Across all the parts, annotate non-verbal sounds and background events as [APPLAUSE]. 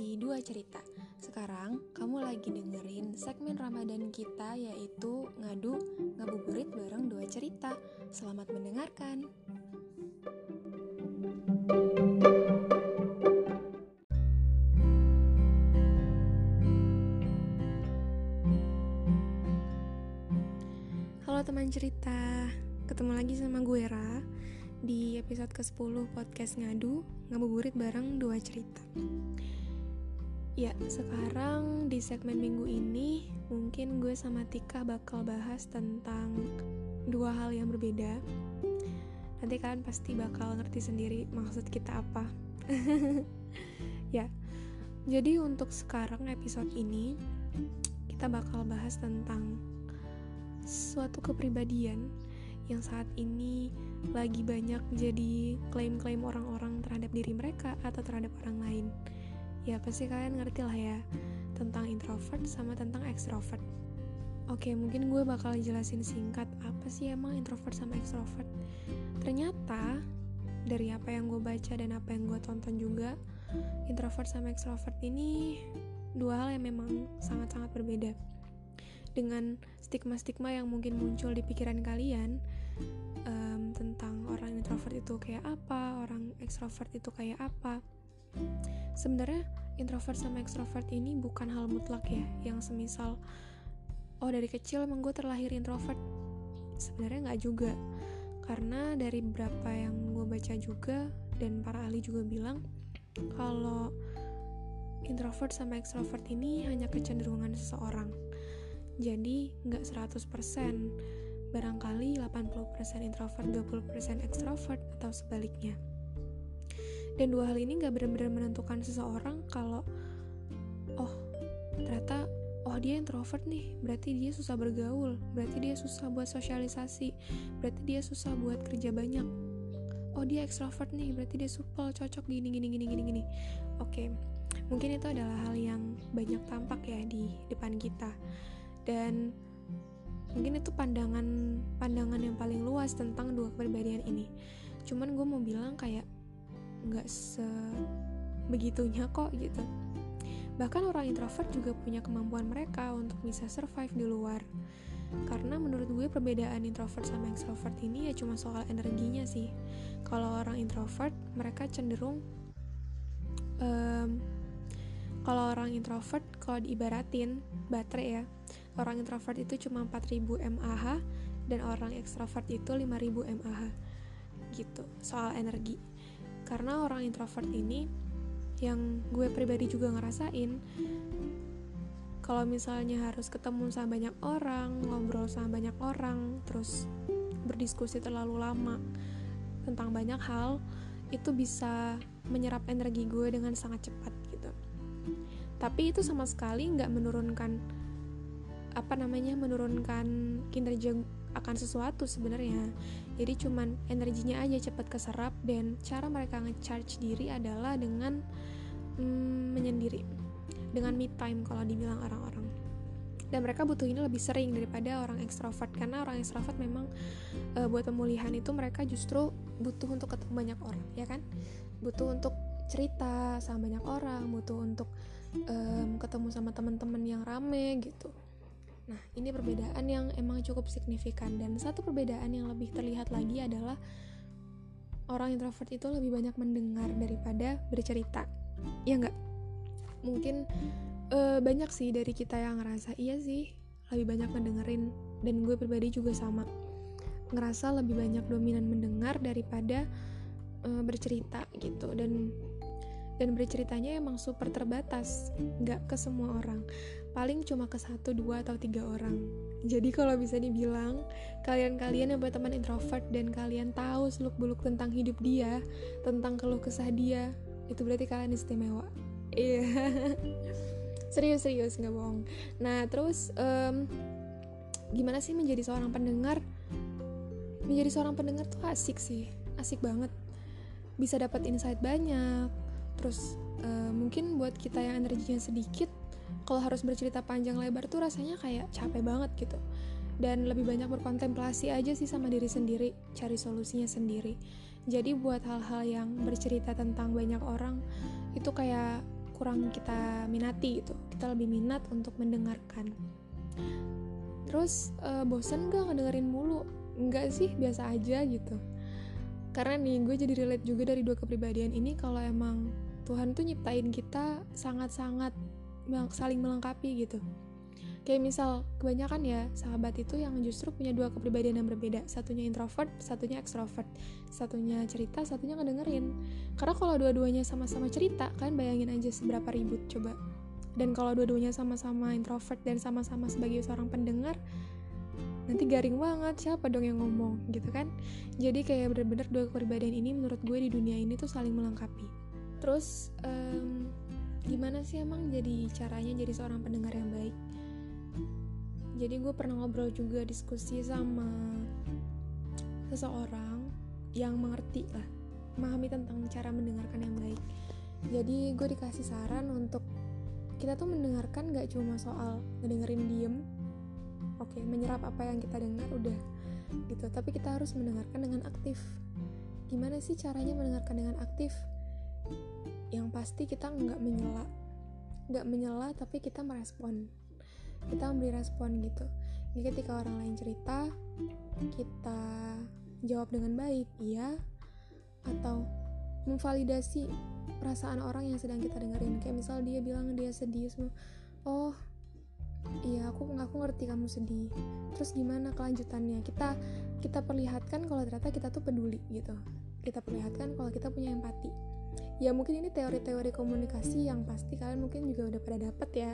di Dua Cerita. Sekarang kamu lagi dengerin segmen Ramadan kita yaitu Ngadu Ngabuburit bareng Dua Cerita. Selamat mendengarkan. Halo teman cerita, ketemu lagi sama gue Ra di episode ke-10 podcast Ngadu Ngabuburit bareng Dua Cerita. Ya, sekarang di segmen minggu ini mungkin gue sama Tika bakal bahas tentang dua hal yang berbeda. Nanti kalian pasti bakal ngerti sendiri maksud kita apa. [LAUGHS] ya, jadi untuk sekarang episode ini kita bakal bahas tentang suatu kepribadian yang saat ini lagi banyak jadi klaim-klaim orang-orang terhadap diri mereka atau terhadap orang lain. Ya pasti kalian ngerti lah ya tentang introvert sama tentang extrovert. Oke, mungkin gue bakal jelasin singkat apa sih emang introvert sama extrovert. Ternyata dari apa yang gue baca dan apa yang gue tonton juga, introvert sama extrovert ini dua hal yang memang sangat-sangat berbeda. Dengan stigma-stigma yang mungkin muncul di pikiran kalian um, tentang orang introvert itu kayak apa, orang extrovert itu kayak apa sebenarnya introvert sama extrovert ini bukan hal mutlak ya yang semisal oh dari kecil emang gue terlahir introvert. Sebenarnya nggak juga. Karena dari beberapa yang gue baca juga dan para ahli juga bilang kalau introvert sama extrovert ini hanya kecenderungan seseorang. Jadi nggak 100% barangkali 80% introvert 20% extrovert atau sebaliknya dan dua hal ini gak benar-benar menentukan seseorang kalau oh ternyata oh dia introvert nih berarti dia susah bergaul berarti dia susah buat sosialisasi berarti dia susah buat kerja banyak. Oh dia extrovert nih berarti dia supel cocok gini gini gini gini gini. Oke mungkin itu adalah hal yang banyak tampak ya di depan kita. Dan mungkin itu pandangan pandangan yang paling luas tentang dua kepribadian ini. Cuman gue mau bilang kayak nggak sebegitunya kok gitu. Bahkan orang introvert juga punya kemampuan mereka untuk bisa survive di luar. Karena menurut gue perbedaan introvert sama extrovert ini ya cuma soal energinya sih. Kalau orang introvert mereka cenderung um, kalau orang introvert kalau diibaratin baterai ya. Orang introvert itu cuma 4000 mAh dan orang ekstrovert itu 5000 mAh gitu soal energi karena orang introvert ini yang gue pribadi juga ngerasain kalau misalnya harus ketemu sama banyak orang ngobrol sama banyak orang terus berdiskusi terlalu lama tentang banyak hal itu bisa menyerap energi gue dengan sangat cepat gitu. Tapi itu sama sekali nggak menurunkan apa namanya menurunkan kinerja akan sesuatu sebenarnya. Jadi cuman energinya aja cepat keserap dan cara mereka ngecharge diri adalah dengan mm, menyendiri. Dengan me time kalau dibilang orang-orang. Dan mereka butuh ini lebih sering daripada orang ekstrovert. Karena orang ekstrovert memang e, buat pemulihan itu mereka justru butuh untuk ketemu banyak orang ya kan? Butuh untuk cerita sama banyak orang butuh untuk um, ketemu sama teman-teman yang rame gitu Nah, ini perbedaan yang emang cukup signifikan dan satu perbedaan yang lebih terlihat lagi adalah orang introvert itu lebih banyak mendengar daripada bercerita. Ya enggak? Mungkin uh, banyak sih dari kita yang ngerasa iya sih, lebih banyak mendengerin dan gue pribadi juga sama. Ngerasa lebih banyak dominan mendengar daripada uh, bercerita gitu dan dan berceritanya emang super terbatas, nggak ke semua orang. Paling cuma ke satu, dua, atau tiga orang. Jadi kalau bisa dibilang, kalian-kalian yang berteman introvert dan kalian tahu seluk-beluk tentang hidup dia, tentang keluh kesah dia, itu berarti kalian istimewa. Iya. [LAUGHS] Serius-serius, nggak bohong. Nah, terus um, gimana sih menjadi seorang pendengar? Menjadi seorang pendengar tuh asik sih, asik banget. Bisa dapat insight banyak, terus uh, mungkin buat kita yang energinya sedikit kalau harus bercerita panjang lebar tuh rasanya kayak capek banget gitu. Dan lebih banyak berkontemplasi aja sih sama diri sendiri cari solusinya sendiri. Jadi buat hal-hal yang bercerita tentang banyak orang itu kayak kurang kita minati gitu. Kita lebih minat untuk mendengarkan. Terus uh, bosan gak ngedengerin mulu? Enggak sih biasa aja gitu. Karena nih gue jadi relate juga dari dua kepribadian ini. Kalau emang Tuhan tuh nyiptain kita sangat-sangat saling melengkapi gitu. Kayak misal kebanyakan ya sahabat itu yang justru punya dua kepribadian yang berbeda. Satunya introvert satunya extrovert. Satunya cerita satunya ngedengerin. Karena kalau dua-duanya sama-sama cerita kan bayangin aja seberapa ribut coba. Dan kalau dua-duanya sama-sama introvert dan sama-sama sebagai seorang pendengar nanti garing banget siapa dong yang ngomong gitu kan? Jadi kayak bener-bener dua kepribadian ini menurut gue di dunia ini tuh saling melengkapi. Terus um, gimana sih emang jadi caranya jadi seorang pendengar yang baik? Jadi gue pernah ngobrol juga diskusi sama seseorang yang mengerti lah memahami tentang cara mendengarkan yang baik. Jadi gue dikasih saran untuk kita tuh mendengarkan gak cuma soal ngedengerin diem oke okay, menyerap apa yang kita dengar udah gitu. Tapi kita harus mendengarkan dengan aktif. Gimana sih caranya mendengarkan dengan aktif yang pasti kita nggak menyela nggak menyela tapi kita merespon. Kita memberi respon gitu. Jadi ketika orang lain cerita kita jawab dengan baik iya atau memvalidasi perasaan orang yang sedang kita dengerin. Kayak misal dia bilang dia sedih semua oh iya aku aku ngerti kamu sedih. Terus gimana kelanjutannya? Kita kita perlihatkan kalau ternyata kita tuh peduli gitu. Kita perlihatkan kalau kita punya empati ya mungkin ini teori-teori komunikasi yang pasti kalian mungkin juga udah pada dapet ya.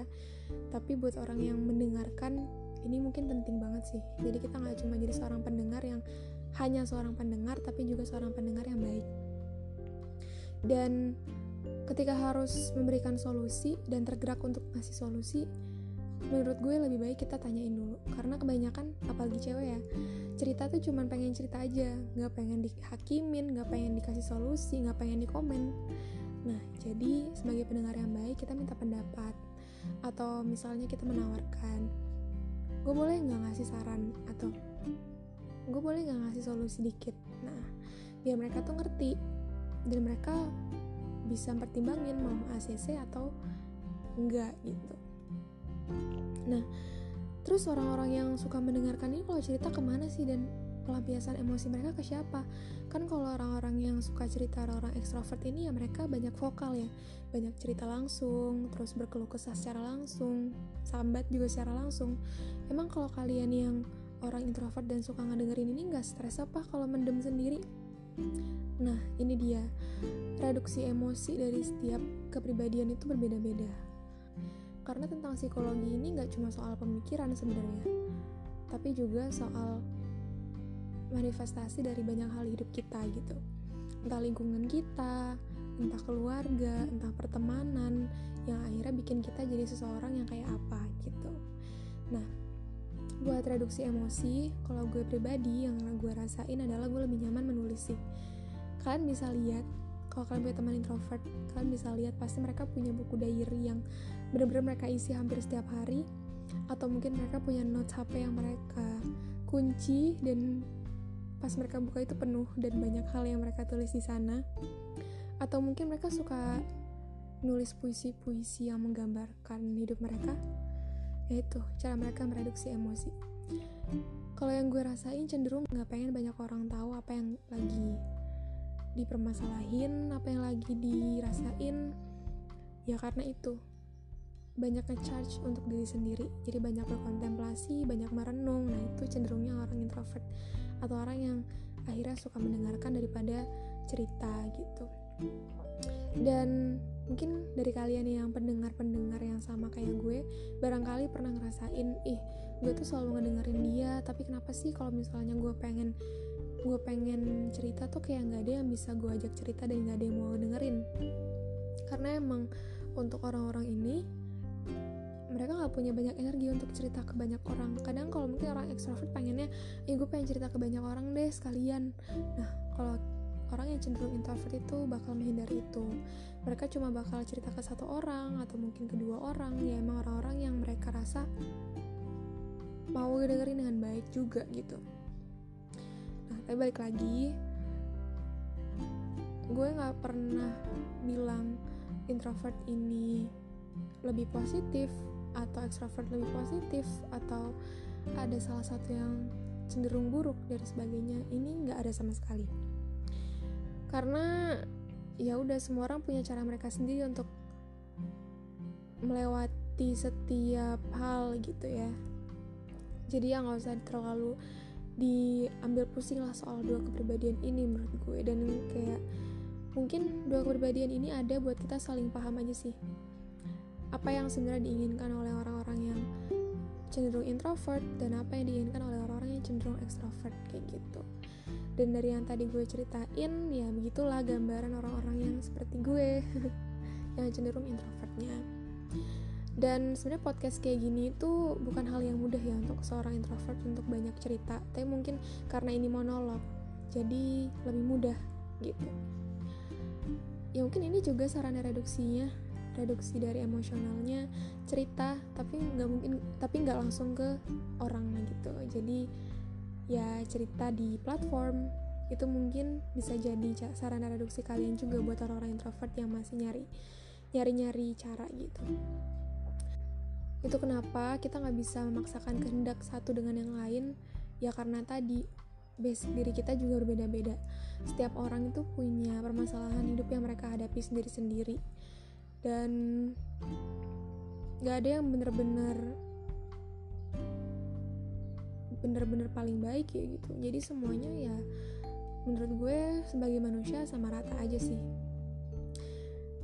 Tapi buat orang yang mendengarkan ini mungkin penting banget sih. Jadi kita nggak cuma jadi seorang pendengar yang hanya seorang pendengar tapi juga seorang pendengar yang baik. Dan ketika harus memberikan solusi dan tergerak untuk ngasih solusi menurut gue lebih baik kita tanyain dulu. Karena kebanyakan apalagi cewek ya cerita tuh cuman pengen cerita aja. Nggak pengen dihakimin nggak pengen dikasih solusi nggak pengen dikomen. Nah jadi sebagai pendengar yang baik kita minta pendapat. Atau misalnya kita menawarkan gue boleh nggak ngasih saran? Atau gue boleh nggak ngasih solusi dikit? Nah biar mereka tuh ngerti. Dan mereka bisa pertimbangin mau ACC atau enggak gitu Nah, terus orang-orang yang suka mendengarkan ini kalau cerita ke mana sih dan pelampiasan emosi mereka ke siapa? Kan kalau orang-orang yang suka cerita orang-orang ekstrovert ini ya mereka banyak vokal ya, banyak cerita langsung, terus berkeluh kesah secara langsung, sambat juga secara langsung. Emang kalau kalian yang orang introvert dan suka ngedengerin ini nggak stres apa kalau mendem sendiri? Nah, ini dia. Reduksi emosi dari setiap kepribadian itu berbeda-beda karena tentang psikologi ini nggak cuma soal pemikiran sebenarnya tapi juga soal manifestasi dari banyak hal hidup kita gitu. Entah lingkungan kita entah keluarga entah pertemanan yang akhirnya bikin kita jadi seseorang yang kayak apa gitu. Nah buat reduksi emosi kalau gue pribadi yang gue rasain adalah gue lebih nyaman menulis sih. Kalian bisa lihat kalau kalian punya teman introvert kalian bisa lihat pasti mereka punya buku diary yang benar-benar mereka isi hampir setiap hari. Atau mungkin mereka punya notes HP yang mereka kunci dan pas mereka buka itu penuh dan banyak hal yang mereka tulis di sana. Atau mungkin mereka suka nulis puisi-puisi yang menggambarkan hidup mereka. Yaitu cara mereka mereduksi emosi. Kalau yang gue rasain cenderung nggak pengen banyak orang tahu apa yang lagi dipermasalahin apa yang lagi dirasain. Ya karena itu. Banyak nge-charge untuk diri sendiri. Jadi banyak berkontemplasi banyak merenung. Nah itu cenderungnya orang introvert atau orang yang akhirnya suka mendengarkan daripada cerita gitu. Dan mungkin dari kalian yang pendengar-pendengar yang sama kayak gue barangkali pernah ngerasain ih gue tuh selalu ngedengerin dia tapi kenapa sih kalau misalnya gue pengen gue pengen cerita tuh kayak nggak ada yang bisa gue ajak cerita dan nggak ada yang mau dengerin. Karena emang untuk orang-orang ini mereka nggak punya banyak energi untuk cerita ke banyak orang. Kadang kalau mungkin orang ekstrovert pengennya ya gue pengen cerita ke banyak orang deh sekalian. Nah kalau orang yang cenderung introvert itu bakal menghindari itu. Mereka cuma bakal cerita ke satu orang atau mungkin kedua orang. Ya emang orang-orang yang mereka rasa mau dengerin dengan baik juga gitu nah tapi balik lagi gue nggak pernah bilang introvert ini lebih positif atau ekstrovert lebih positif atau ada salah satu yang cenderung buruk dan sebagainya ini nggak ada sama sekali. Karena ya udah semua orang punya cara mereka sendiri untuk melewati setiap hal gitu ya. Jadi ya nggak usah terlalu diambil pusing lah soal dua kepribadian ini menurut gue. Dan kayak mungkin dua kepribadian ini ada buat kita saling paham aja sih. Apa yang sebenarnya diinginkan oleh orang-orang yang cenderung introvert dan apa yang diinginkan oleh orang-orang yang cenderung extrovert kayak gitu. Dan dari yang tadi gue ceritain ya begitulah gambaran orang-orang yang seperti gue [LAUGHS] yang cenderung introvertnya dan sebenarnya podcast kayak gini itu bukan hal yang mudah ya untuk seorang introvert untuk banyak cerita. Tapi mungkin karena ini monolog jadi lebih mudah gitu. Ya mungkin ini juga sarana reduksinya reduksi dari emosionalnya cerita tapi nggak mungkin tapi nggak langsung ke orang gitu. Jadi ya cerita di platform itu mungkin bisa jadi sarana reduksi kalian juga buat orang-orang introvert yang masih nyari nyari-nyari cara gitu itu kenapa kita nggak bisa memaksakan kehendak satu dengan yang lain? Ya karena tadi basic diri kita juga berbeda-beda. Setiap orang itu punya permasalahan hidup yang mereka hadapi sendiri-sendiri dan gak ada yang bener-bener bener-bener paling baik ya gitu. Jadi semuanya ya menurut gue sebagai manusia sama rata aja sih.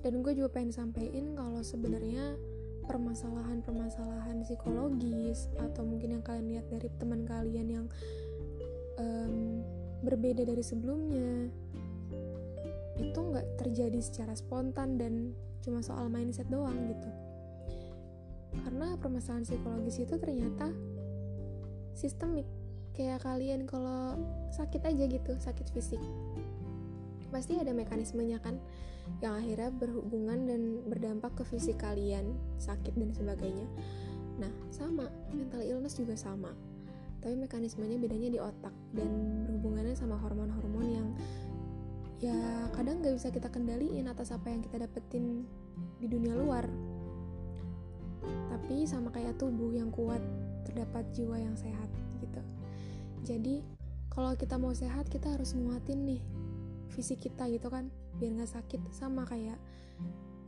Dan gue juga pengen sampein kalau sebenarnya permasalahan-permasalahan psikologis atau mungkin yang kalian lihat dari teman kalian yang um, berbeda dari sebelumnya itu nggak terjadi secara spontan dan cuma soal mindset doang gitu. Karena permasalahan psikologis itu ternyata sistemik. Kayak kalian kalau sakit aja gitu sakit fisik pasti ada mekanismenya kan yang akhirnya berhubungan dan berdampak ke fisik kalian sakit dan sebagainya. Nah sama mental illness juga sama. Tapi mekanismenya bedanya di otak dan berhubungannya sama hormon-hormon yang ya kadang nggak bisa kita kendaliin atas apa yang kita dapetin di dunia luar. Tapi sama kayak tubuh yang kuat terdapat jiwa yang sehat gitu. Jadi kalau kita mau sehat kita harus nguatin nih fisik kita gitu kan biar nggak sakit sama kayak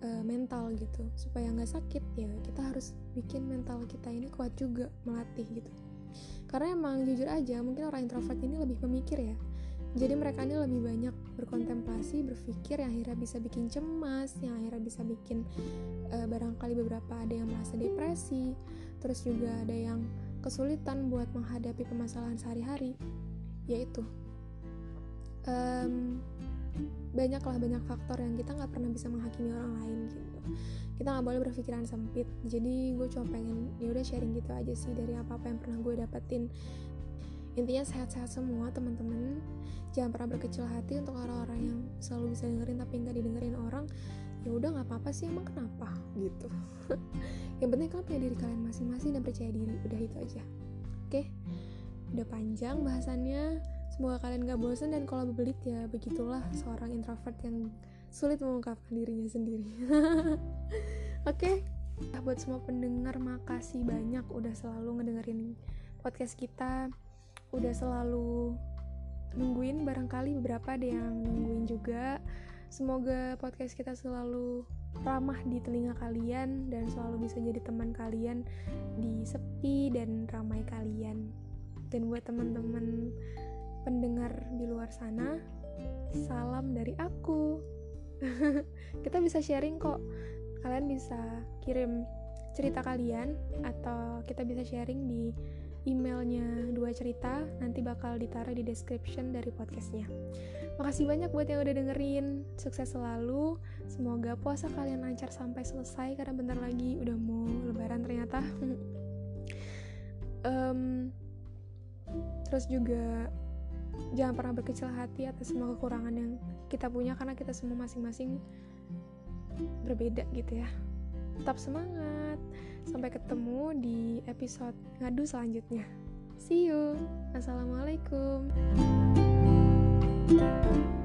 uh, mental gitu. Supaya nggak sakit ya kita harus bikin mental kita ini kuat juga melatih gitu. Karena emang jujur aja mungkin orang introvert ini lebih pemikir ya. Jadi mereka ini lebih banyak berkontemplasi berpikir yang akhirnya bisa bikin cemas yang akhirnya bisa bikin uh, barangkali beberapa ada yang merasa depresi terus juga ada yang kesulitan buat menghadapi permasalahan sehari-hari yaitu um, banyaklah banyak faktor yang kita nggak pernah bisa menghakimi orang lain gitu. Kita nggak boleh berpikiran sempit. Jadi gue cuma pengen ya udah sharing gitu aja sih dari apa apa yang pernah gue dapetin. Intinya sehat-sehat semua teman-teman. Jangan pernah berkecil hati untuk orang-orang yang selalu bisa dengerin tapi nggak didengerin orang. Ya udah nggak apa-apa sih emang kenapa? Gitu. [LAUGHS] Yang penting kalian punya diri kalian masing-masing dan percaya diri. Udah itu aja. Oke? Udah panjang bahasannya semoga kalian gak bosan dan kalau bebelit ya begitulah seorang introvert yang sulit mengungkapkan dirinya sendiri. [LAUGHS] Oke okay? Nah, buat semua pendengar makasih banyak udah selalu ngedengerin podcast kita. Udah selalu nungguin barangkali beberapa ada yang nungguin juga. Semoga podcast kita selalu ramah di telinga kalian dan selalu bisa jadi teman kalian di sepi dan ramai kalian. Dan buat teman-teman pendengar di luar sana salam dari aku. [LAUGHS] Kita bisa sharing kok. Kalian bisa kirim cerita kalian atau kita bisa sharing di emailnya dua cerita. Nanti bakal ditaruh di description dari podcastnya. Makasih banyak buat yang udah dengerin. Sukses selalu. Semoga puasa kalian lancar sampai selesai karena bentar lagi udah mau lebaran ternyata. [LAUGHS] Um, terus juga jangan pernah berkecil hati atas semua kekurangan yang kita punya karena kita semua masing-masing berbeda gitu ya. Tetap semangat. Sampai ketemu di episode ngadu selanjutnya. See you. Assalamualaikum. thank you